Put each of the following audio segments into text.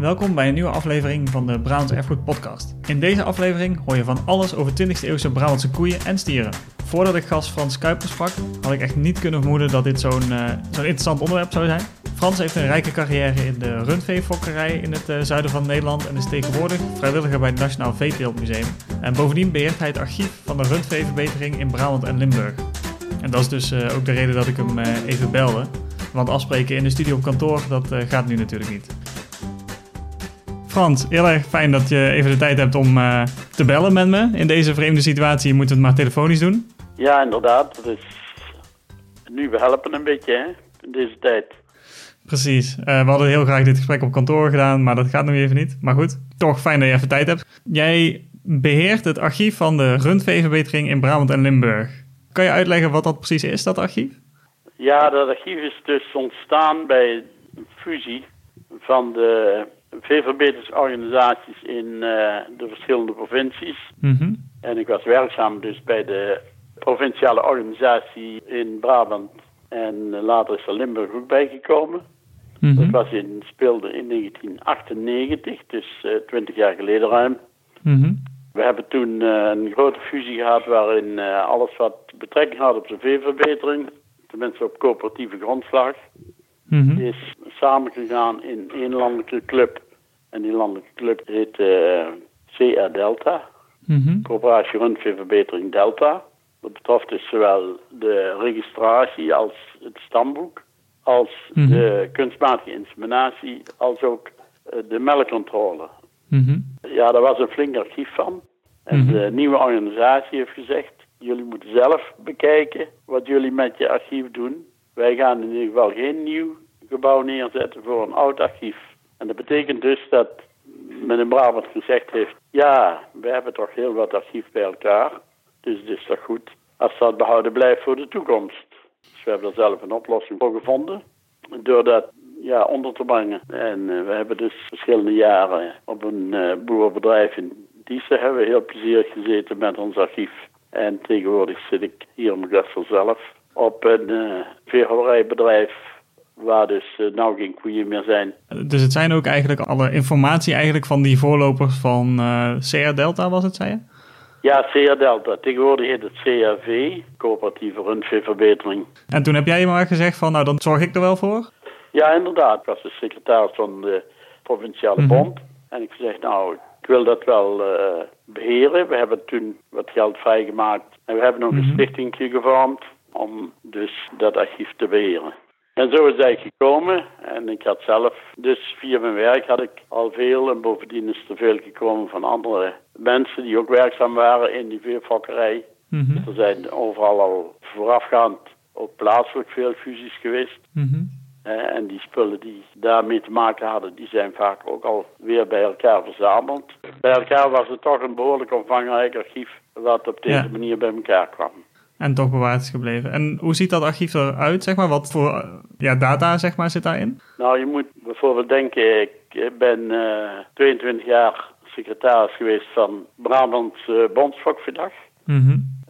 Welkom bij een nieuwe aflevering van de Brabants Erfgoed Podcast. In deze aflevering hoor je van alles over 20e eeuwse Brabantse koeien en stieren. Voordat ik gast Frans Kuipers sprak, had ik echt niet kunnen vermoeden dat dit zo'n uh, zo'n interessant onderwerp zou zijn. Frans heeft een rijke carrière in de rundveefokkerij in het uh, zuiden van Nederland en is tegenwoordig vrijwilliger bij het Nationaal Veeteeltmuseum. En bovendien beheert hij het archief van de rundveeverbetering in Brabant en Limburg. En dat is dus uh, ook de reden dat ik hem even belde. Want afspreken in de studio op kantoor, dat gaat nu natuurlijk niet. Frans, heel erg fijn dat je even de tijd hebt om uh, te bellen met me. In deze vreemde situatie moeten we het maar telefonisch doen. Ja, inderdaad. Dat is nu we helpen een beetje hè, in deze tijd. Precies. Uh, we hadden heel graag dit gesprek op kantoor gedaan, maar dat gaat nu even niet. Maar goed, toch fijn dat je even tijd hebt. Jij beheert het archief van de rundveeverbetering in Brabant en Limburg. Kan je uitleggen wat dat precies is, dat archief? Ja, dat archief is dus ontstaan bij een fusie van de veeverbeteringsorganisaties in uh, de verschillende provincies. Mhm. En ik was werkzaam dus bij de provinciale organisatie in Brabant. En later is er Limburg ook bijgekomen. Mhm. Dat was in, speelde in 1998, dus uh, 20 jaar geleden ruim. Mhm. We hebben toen uh, een grote fusie gehad waarin uh, alles wat betrekking had op de veeverbetering, tenminste op coöperatieve grondslag, Mhm. is samengegaan in één landelijke club. En die landelijke club heet uh, CR Delta, Mhm. Coöperatie Rundveeverbetering Delta. Dat betreft dus zowel de registratie als het stamboek, als Mhm. de kunstmatige inseminatie, als ook uh, de melkcontrole. Mhm. Ja, daar was een flink archief van. En de nieuwe organisatie heeft gezegd, jullie moeten zelf bekijken wat jullie met je archief doen. Wij gaan in ieder geval geen nieuw gebouw neerzetten voor een oud archief. En dat betekent dus dat men in Brabant gezegd heeft, ja, we hebben toch heel wat archief bij elkaar. Dus het is toch goed als dat behouden blijft voor de toekomst. Dus we hebben er zelf een oplossing voor gevonden. Door dat ja, onder te brengen. En uh, we hebben dus verschillende jaren op een uh, boerenbedrijf in Diezen hebben we heel plezierig gezeten met ons archief. En tegenwoordig zit ik hier in Gressel zelf op een uh, veehouderijbedrijf waar dus uh, nou geen koeien meer zijn. Dus het zijn ook eigenlijk alle informatie eigenlijk van die voorlopers van uh, CR Delta was het, zei je? Ja, CR Delta. Tegenwoordig heet het CRV, Coöperatieve Rundveeverbetering. En toen heb jij maar gezegd van nou dan zorg ik er wel voor? Ja, inderdaad. Ik was de secretaris van de Provinciale Mhm. Bond. En ik zeg nou, ik wil dat wel uh, beheren. We hebben toen wat geld vrijgemaakt. En we hebben nog Mhm. een stichting gevormd om dus dat archief te beheren. En zo is eigenlijk gekomen. En ik had zelf, dus via mijn werk had ik al veel. En bovendien is er veel gekomen van andere mensen die ook werkzaam waren in die veerfokkerij. Mhm. Er zijn overal al voorafgaand ook plaatselijk veel fusies geweest. Mhm. En die spullen die daarmee te maken hadden, die zijn vaak ook al weer bij elkaar verzameld. Bij elkaar was het toch een behoorlijk omvangrijk archief wat op deze Ja. manier bij elkaar kwam. En toch bewaard is gebleven. En hoe ziet dat archief eruit, zeg maar? Wat voor ja, data, zeg maar, zit daarin? Nou, je moet bijvoorbeeld denken, ik ben eh 22 jaar secretaris geweest van Brabants uh.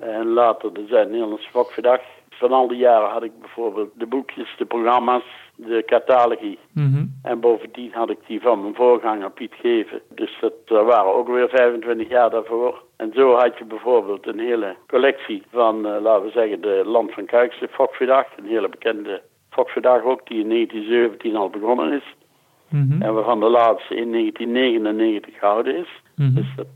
En later de Zuid-Nederlandse Fokverdag. Van al die jaren had ik bijvoorbeeld de boekjes, de programma's, de catalogie. Mhm. En bovendien had ik die van mijn voorganger Piet Geven. Dus dat waren ook weer 25 jaar daarvoor. En zo had je bijvoorbeeld een hele collectie van, uh, laten we zeggen, de Land van Kuikse Fokverdag. Een hele bekende Fokverdag ook, die in 1917 al begonnen is. Mhm. En waarvan de laatste in 1999 gehouden is. Mhm. Dus dat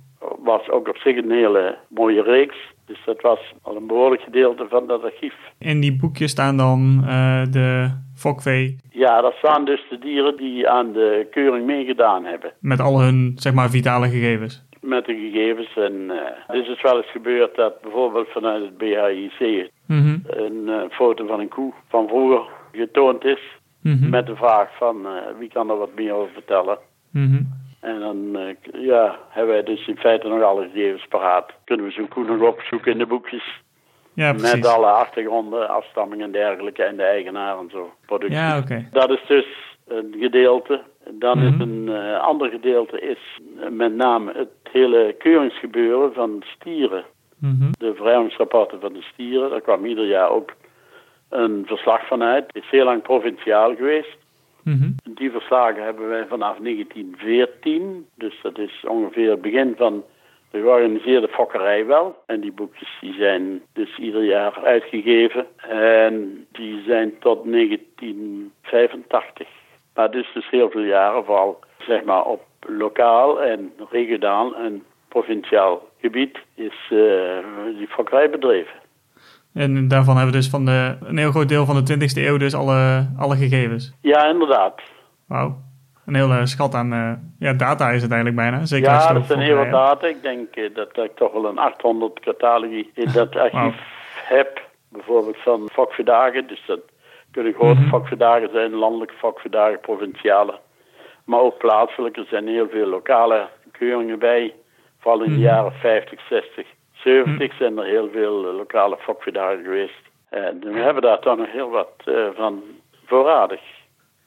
was ook op zich een hele mooie reeks. Dus dat was al een behoorlijk gedeelte van dat archief. In die boekjes staan dan uh, de fokvee Ja, dat staan dus de dieren die aan de keuring meegedaan hebben. met al hun, zeg maar, vitale gegevens. Met de gegevens. En uh, het is dus wel eens gebeurd dat bijvoorbeeld vanuit het BHIC Mhm. een uh, foto van een koe van vroeger getoond is. Mhm. Met de vraag van uh, wie kan er wat meer over vertellen. Mhm. En dan ja, hebben wij dus in feite nog alle gegevens paraat. Kunnen we zo'n koe nog opzoeken in de boekjes. Ja, precies. Met alle achtergronden, afstammingen en dergelijke en de eigenaar en zo. Productie. Ja, oké. Dat is dus een gedeelte. Dan is een uh, ander gedeelte is uh, met name het hele keuringsgebeuren van stieren. Mhm. De verhoudingsrapporten van de stieren. Daar kwam ieder jaar ook een verslag van uit. Het is heel lang provinciaal geweest. Mhm. Die verslagen hebben wij vanaf 1914. Dus dat is ongeveer het begin van de georganiseerde fokkerij wel. En die boekjes die zijn dus ieder jaar uitgegeven. En die zijn tot 1985. Maar dus dus heel veel jaren, vooral zeg maar op lokaal en regionaal en provinciaal gebied, is uh, die fokkerij bedreven. En daarvan hebben we dus van de, een heel groot deel van de 20e eeuw dus alle, alle gegevens. Ja, inderdaad. Wauw. Een hele schat aan uh, ja, data is het eigenlijk bijna. Zeker ja, dat zijn heel veel data. Ik denk uh, dat ik toch wel een 800 catalogi in dat archief wow. heb. Bijvoorbeeld van vakverdagen. Dus dat kunnen grote mm -hmm. vakverdagen zijn, landelijke vakverdagen, provinciale. Maar ook plaatselijk. Er zijn heel veel lokale keuringen bij. Vooral in de -hmm. jaren 50, 60, 70 mm. zijn er heel veel lokale vakverdagen geweest. En we hebben daar toch nog heel wat uh, van voorradig.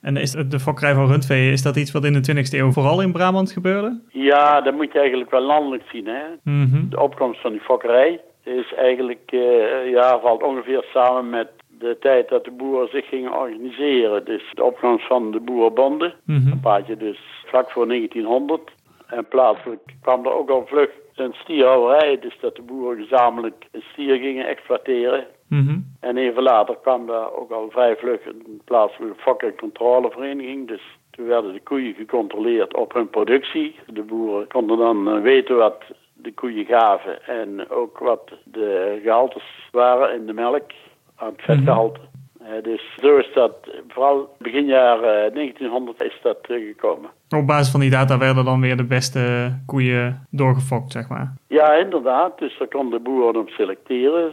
En is de fokkerij van rundvee, is dat iets wat in de 20e eeuw vooral in Brabant gebeurde? Ja, dat moet je eigenlijk wel landelijk zien. Hè? Mm -hmm. De opkomst van die fokkerij is eigenlijk, uh, ja, valt ongeveer samen met de tijd dat de boeren zich gingen organiseren. Dus de opkomst van de boerenbonden, mm -hmm. een paardje dus vlak voor 1900. En plaatselijk kwam er ook al vlug een stierhouwerij, dus dat de boeren gezamenlijk een stier gingen exploiteren. Mm -hmm. En even later kwam daar ook al vrij vlug een plaatselijke fok- en controlevereniging. Dus toen werden de koeien gecontroleerd op hun productie. De boeren konden dan weten wat de koeien gaven en ook wat de gehaltes waren in de melk, aan het vetgehalte. Mm -hmm. dus zo is dat, vooral begin jaren 1900 is dat gekomen. Op basis van die data werden dan weer de beste koeien doorgefokt, zeg maar. Ja, inderdaad. Dus daar kon de boeren op selecteren.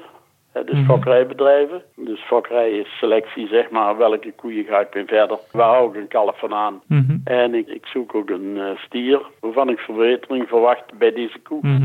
Dus Mhm. fokkerijbedrijven. Dus fokkerij is selectie, zeg maar, welke koeien ga ik mee verder. Waar hou ik een kalf van aan? Mhm. En ik, ik zoek ook een uh, stier, waarvan ik verbetering verwacht bij deze koe. Mhm.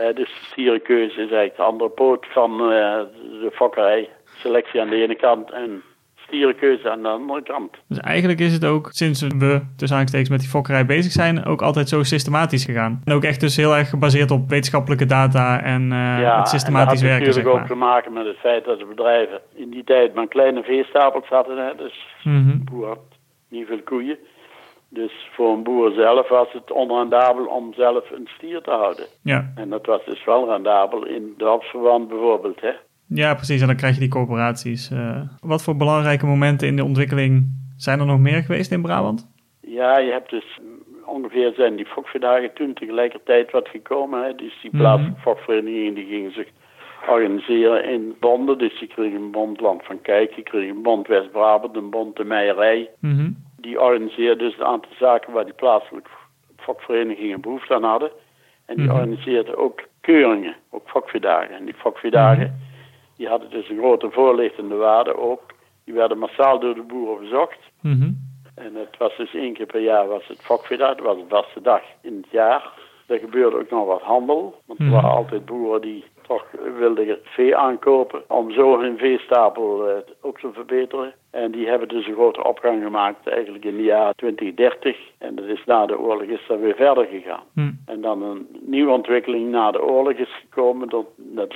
Uh, dus de stierenkeuze is eigenlijk de andere poot van de fokkerij. Selectie aan de ene kant en stierenkeuze aan de andere kant. Dus eigenlijk is het ook, sinds we tussen aanstekens met die fokkerij bezig zijn, ook altijd zo systematisch gegaan. En ook echt dus heel erg gebaseerd op wetenschappelijke data en uh, ja, het systematisch en werken, dat zeg had maar. natuurlijk ook te maken met het feit dat de bedrijven in die tijd maar kleine veestapels hadden. Hè? Dus Mhm. boer had niet veel koeien. Dus voor een boer zelf was het onrendabel om zelf een stier te houden. Ja. En dat was dus wel rendabel in dorpsverband bijvoorbeeld. Hè? Ja, precies. En dan krijg je die corporaties. Uh, wat voor belangrijke momenten in de ontwikkeling zijn er nog meer geweest in Brabant? Ja, je hebt dus ongeveer zijn die fokverdagen toen tegelijkertijd wat gekomen. Hè? Dus die Mhm. plaatselijke die gingen zich organiseren in bonden. Dus je kreeg een bond Land van Kijk, je kreeg een bond West-Brabant, een bond de Meijerij. Mhm. Die organiseerde dus een aantal zaken waar die plaatselijke fokverenigingen behoefte aan hadden. En die Mhm. organiseerden ook keuringen, ook fokvierdagen. En die fokvierdagen, die hadden dus een grote voorlichtende waarde ook. Die werden massaal door de boeren bezocht. Mhm. En het was dus één keer per jaar was het fokvierdag, dat was een vaste dag in het jaar. Er gebeurde ook nog wat handel, want er Mhm. waren altijd boeren die toch wilden vee aankopen om zo hun veestapel uh, ook te verbeteren. En die hebben dus een grote opgang gemaakt eigenlijk in de jaren 2030. En dat is na de oorlog is dat weer verder gegaan. Mhm. En dan een nieuwe ontwikkeling na de oorlog is gekomen dat, dat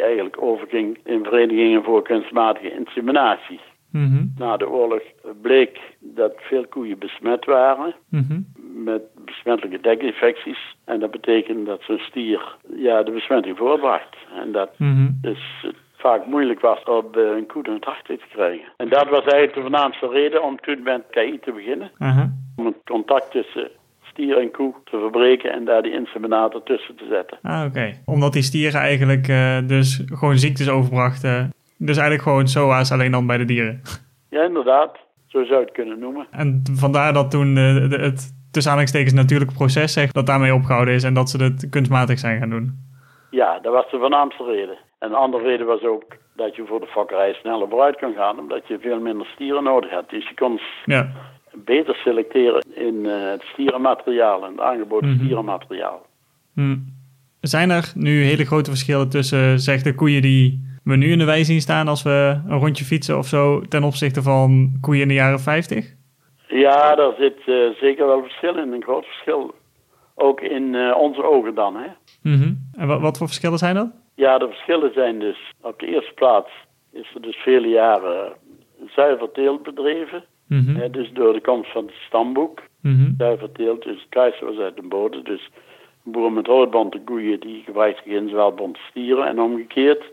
eigenlijk overging in verenigingen voor kunstmatige inseminatie. Mhm. Na de oorlog bleek dat veel koeien besmet waren Mhm. Met besmettelijke dekinfecties. En dat betekent dat zo'n stier ja, de besmetting voortbracht. En dat Mhm. dus het vaak moeilijk was om uh, een koe door het hart te krijgen. En dat was eigenlijk de voornaamste reden om toen met KI te beginnen. Aha. Om het contact tussen stier en koe te verbreken en daar die inseminator tussen te zetten. Ah, oké. Omdat die stieren eigenlijk uh, dus gewoon ziektes overbrachten. Dus eigenlijk gewoon SOA's alleen dan bij de dieren. Ja, inderdaad. Zo zou je het kunnen noemen. En vandaar dat toen de, het tussen aanhalingstekens natuurlijke proces zegt dat daarmee opgehouden is en dat ze het kunstmatig zijn gaan doen. Ja, dat was de voornaamste reden. En de andere reden was ook dat je voor de fokkerij sneller vooruit kan gaan, omdat je veel minder stieren nodig had. Dus je kon ja. beter selecteren in uh, het stierenmateriaal en het aangeboden Mhm. stierenmateriaal. Hm. Zijn er nu hele grote verschillen tussen zeg de koeien die we nu in de wei zien staan als we een rondje fietsen of zo ten opzichte van koeien in de jaren 50? Ja, daar zit uh, zeker wel verschil in, een groot verschil. Ook in uh, onze ogen dan, hè. Mhm. En wat, wat voor verschillen zijn dat? Ja, de verschillen zijn dus op de eerste plaats is er dus vele jaren zuiver teelt bedreven. Mhm. Hè, dus door de komst van het stamboek, Mhm. zuiverteeld, dus het kruis was uit de bodem. Dus boeren met roodbonte koeien die gebruikten geen zwaardbonte stieren en omgekeerd.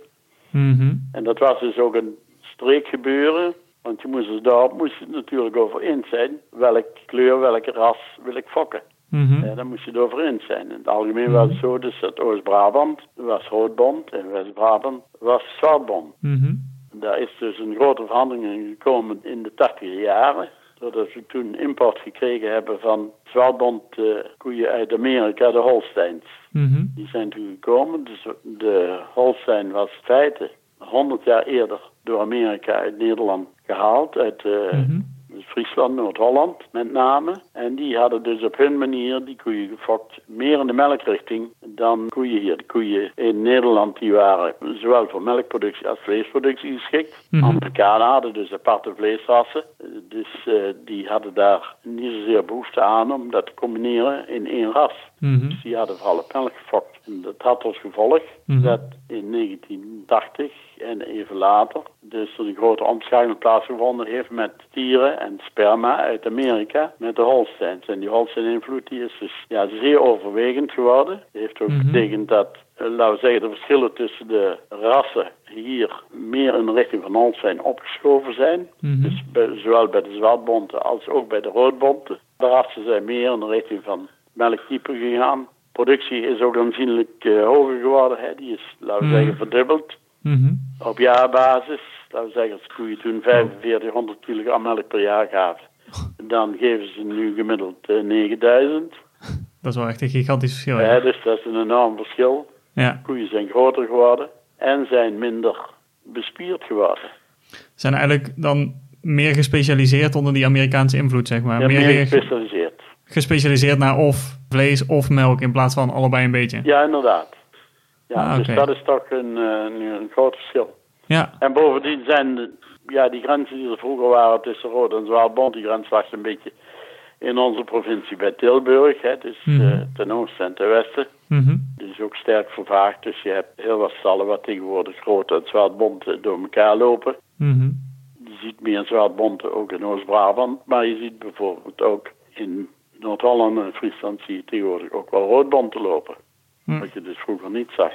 Mhm. En dat was dus ook een streekgebeuren. Want je moest dus daarop moest je het natuurlijk over eens zijn. Welke kleur, welke ras wil ik fokken. Mhm. Ja, daar moest je het over eens zijn. In het algemeen was het zo dus dat Oost-Brabant was roodbond en West-Brabant was zwartbond. Mhm. Daar is dus een grote verandering in gekomen in de tachtige jaren. Doordat we toen import gekregen hebben van zwartbond eh, koeien uit Amerika, de Holsteins. Mhm. Die zijn toen gekomen. Dus de Holstein was in feite 100 jaar eerder door Amerika uit Nederland gehaald. Uit eh, Mhm. Friesland, Noord-Holland met name. En die hadden dus op hun manier die koeien gefokt. Meer in de melkrichting dan koeien hier. De koeien in Nederland die waren zowel voor melkproductie als vleesproductie geschikt. Mhm. Amerikanen hadden dus aparte vleesrassen. Dus eh, die hadden daar niet zozeer behoefte aan om dat te combineren in één ras. Mhm. Dus die hadden vooral op melk gefokt. En dat had als gevolg Mhm. dat in 1980 en even later dus er een grote omschakeling plaatsgevonden heeft met stieren en sperma uit Amerika met de Holsteins. En die Holstein-invloed die is dus ja, zeer overwegend geworden. Dat heeft ook Mhm. betekend dat, eh, laten we zeggen, de verschillen tussen de rassen hier meer in de richting van Holstein opgeschoven zijn. Dus bij- zowel bij de zwartbonten als ook bij de roodbonten. De rassen zijn meer in de richting van melktype gegaan. Productie is ook aanzienlijk eh, hoger geworden. Hè. Die is, laten we Mhm. zeggen, verdubbeld. Mhm. Op jaarbasis, laten we zeggen, als koeien toen 4500 kilogram melk per jaar gaven. Dan geven ze nu gemiddeld eh, 9000. Dat is wel echt een gigantisch verschil. Ja, dus dat is een enorm verschil. ja. Koeien zijn groter geworden en zijn minder bespierd geworden. Zijn eigenlijk dan meer gespecialiseerd onder die Amerikaanse invloed, zeg maar. Ja, meer meer ge- gespecialiseerd. Gespecialiseerd naar of vlees of melk in plaats van allebei een beetje. Ja, inderdaad. Ja, Ah, dus dat is toch een, eh, een groot verschil. Ja. En bovendien zijn de, ja, die grenzen die er vroeger waren tussen Rood en die grens lag een beetje in onze provincie bij Tilburg. Hè, dus Mhm. eh, ten oosten en ten westen. Mhm. Die is ook sterk vervaagd. Dus je hebt heel wat stallen wat tegenwoordig Rood en Zwaalbond eh, door elkaar lopen. Mhm. Je ziet meer Zwaalbond ook in Oost-Brabant. Maar je ziet bijvoorbeeld ook in Noord-Holland en Friesland zie je tegenwoordig ook wel roodbonten lopen. Hm. Wat je dus vroeger niet zag.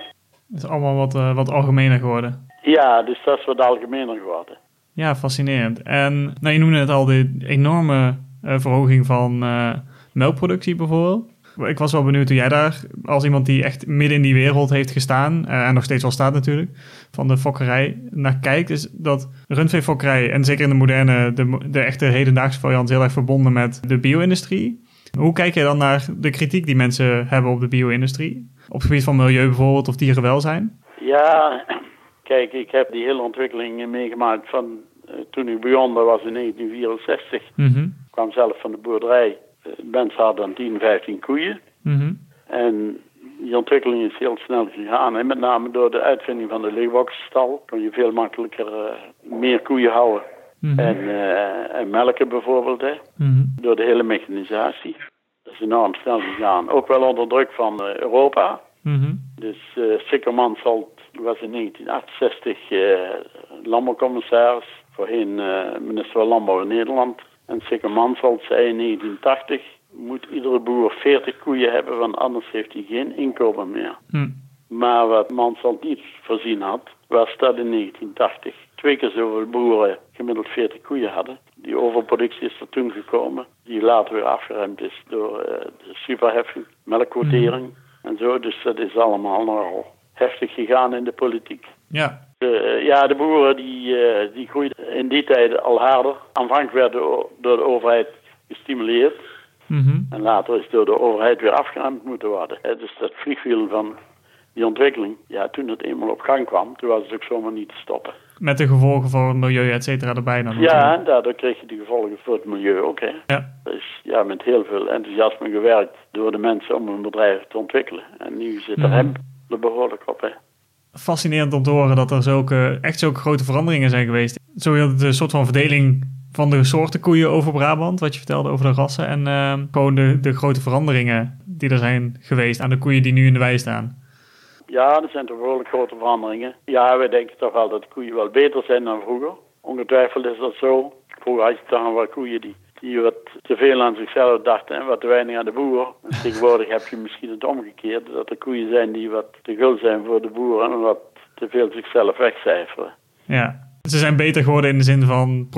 Het is allemaal wat, eh, wat algemener geworden. Ja, dus dat is wat algemener geworden. Ja, fascinerend. En nou, je noemde net al de enorme eh, verhoging van eh, melkproductie bijvoorbeeld. Ik was wel benieuwd hoe jij daar, als iemand die echt midden in die wereld heeft gestaan, en nog steeds wel staat natuurlijk, van de fokkerij, naar kijkt. Is dat rundveefokkerij, en zeker in de moderne, de, de echte hedendaagse variant, heel erg verbonden met de bio-industrie. Hoe kijk je dan naar de kritiek die mensen hebben op de bio-industrie? Op het gebied van milieu bijvoorbeeld, of dierenwelzijn? Ja, kijk, ik heb die hele ontwikkeling meegemaakt van eh, toen ik begon, dat was in 1964. Mhm, Ik kwam zelf van de boerderij. Eh, mensen hadden dan 10, 15 koeien. mhm, En die ontwikkeling is heel snel gegaan. En met name door de uitvinding van de leeuwboksenstal kon je veel makkelijker eh, meer koeien houden. Mhm, En, eh, en melken bijvoorbeeld, hè, mhm, door de hele mechanisatie. Dat is enorm snel gegaan. Ook wel onder druk van eh, Europa. mhm, Dus eh Sikkermansholt was in 1968 eh landbouwcommissaris, voorheen minister van Landbouw in Nederland. En Sikkermansholt zei in 1980, moet iedere boer 40 koeien hebben, want anders heeft hij geen inkomen meer. Maar wat Mansholt niet voorzien had, was dat in 1980 twee keer zoveel boeren gemiddeld 40 koeien hadden. Die overproductie is er toen gekomen, die later weer afgeremd is door eh, de superheffing, melkquotering en zo. Dus dat is allemaal nogal heftig gegaan in de politiek. ja, Eh, ja, de boeren die, eh, die groeiden in die tijd al harder. Aanvankelijk werden door de overheid gestimuleerd. mhm, En later is door de overheid weer afgeremd moeten worden. Dus dat vliegwiel van die ontwikkeling, ja, toen het eenmaal op gang kwam, toen was het ook zomaar niet te stoppen. met de gevolgen voor het milieu, et cetera, erbij dan. Ja, en daardoor kreeg je de gevolgen voor het milieu ook. Hè. ja. Is ja, met heel veel enthousiasme gewerkt door de mensen om hun bedrijf te ontwikkelen. En nu zit er Mhm. hem er behoorlijk op. Hè. fascinerend om te horen dat er zulke, echt zulke grote veranderingen zijn geweest. Sowieso de soort van verdeling van de soorten koeien over Brabant, wat je vertelde over de rassen. En eh, gewoon de, de grote veranderingen die er zijn geweest aan de koeien die nu in de wei staan. Ja, er zijn toch behoorlijk grote veranderingen. Ja, wij denken toch wel dat koeien wel beter zijn dan vroeger. Ongetwijfeld is dat zo. Vroeger had je toch wat koeien die, die wat te veel aan zichzelf dachten en wat te weinig aan de boer. En tegenwoordig heb je misschien het omgekeerde, dat er koeien zijn die wat te gul zijn voor de boer en wat te veel zichzelf wegcijferen. Ja, ze zijn beter geworden in de zin van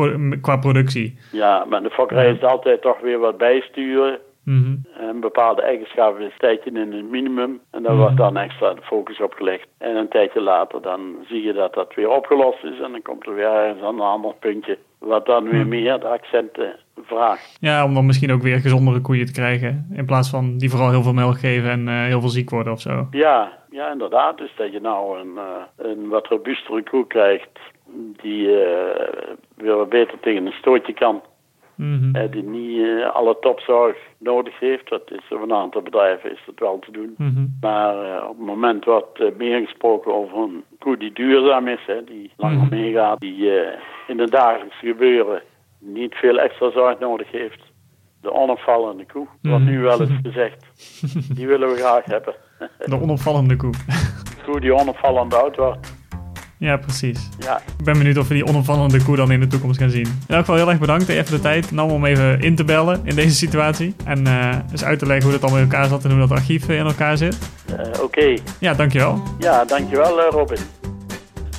qua productie. Ja, maar de fokkerij is altijd toch weer wat bijsturen. Mhm. Een bepaalde eigenschappen is een tijdje in het minimum. En daar wordt dan extra de focus op gelegd. En een tijdje later dan zie je dat dat weer opgelost is. En dan komt er weer ergens een ander puntje. Wat dan weer meer de accenten vraagt. Ja, om dan misschien ook weer gezondere koeien te krijgen. In plaats van die vooral heel veel melk geven en eh, heel veel ziek worden of zo. Ja, ja, inderdaad. Dus dat je nou een, uh, een wat robuustere koe krijgt. Die uh, weer wat beter tegen een stootje kan. Mhm. die niet alle topzorg nodig heeft. Dat is voor een aantal bedrijven is dat wel te doen. Mhm. Maar op het moment wordt meer gesproken over een koe die duurzaam is, hè, die langer Mhm. meegaat, die in het dagelijks gebeuren niet veel extra zorg nodig heeft. De onopvallende koe, wat Mhm. nu wel eens gezegd, die willen we graag hebben. De onopvallende koe. De koe die onopvallend oud wordt. Ja, precies. Ja, Ik ben benieuwd of we die onopvallende koe dan in de toekomst gaan zien. In elk geval heel erg bedankt dat je even de tijd nam om even in te bellen in deze situatie. En eh eens uit te leggen hoe dat allemaal in elkaar zat en hoe dat archief in elkaar zit. eh, oké. Ja, dankjewel. Ja, dankjewel eh, Robin.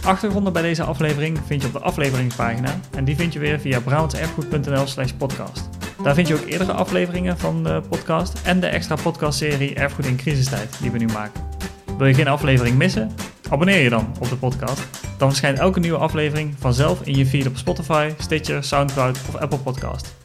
Achtergronden bij deze aflevering vind je op de afleveringspagina. En die vind je weer via brabantserfgoed.nl slash podcast. Daar vind je ook eerdere afleveringen van de podcast en de extra podcastserie Erfgoed in crisistijd die we nu maken. Wil je geen aflevering missen? Abonneer je dan op de podcast. Dan verschijnt elke nieuwe aflevering vanzelf in je feed op Spotify, Stitcher, Soundcloud of Apple Podcast.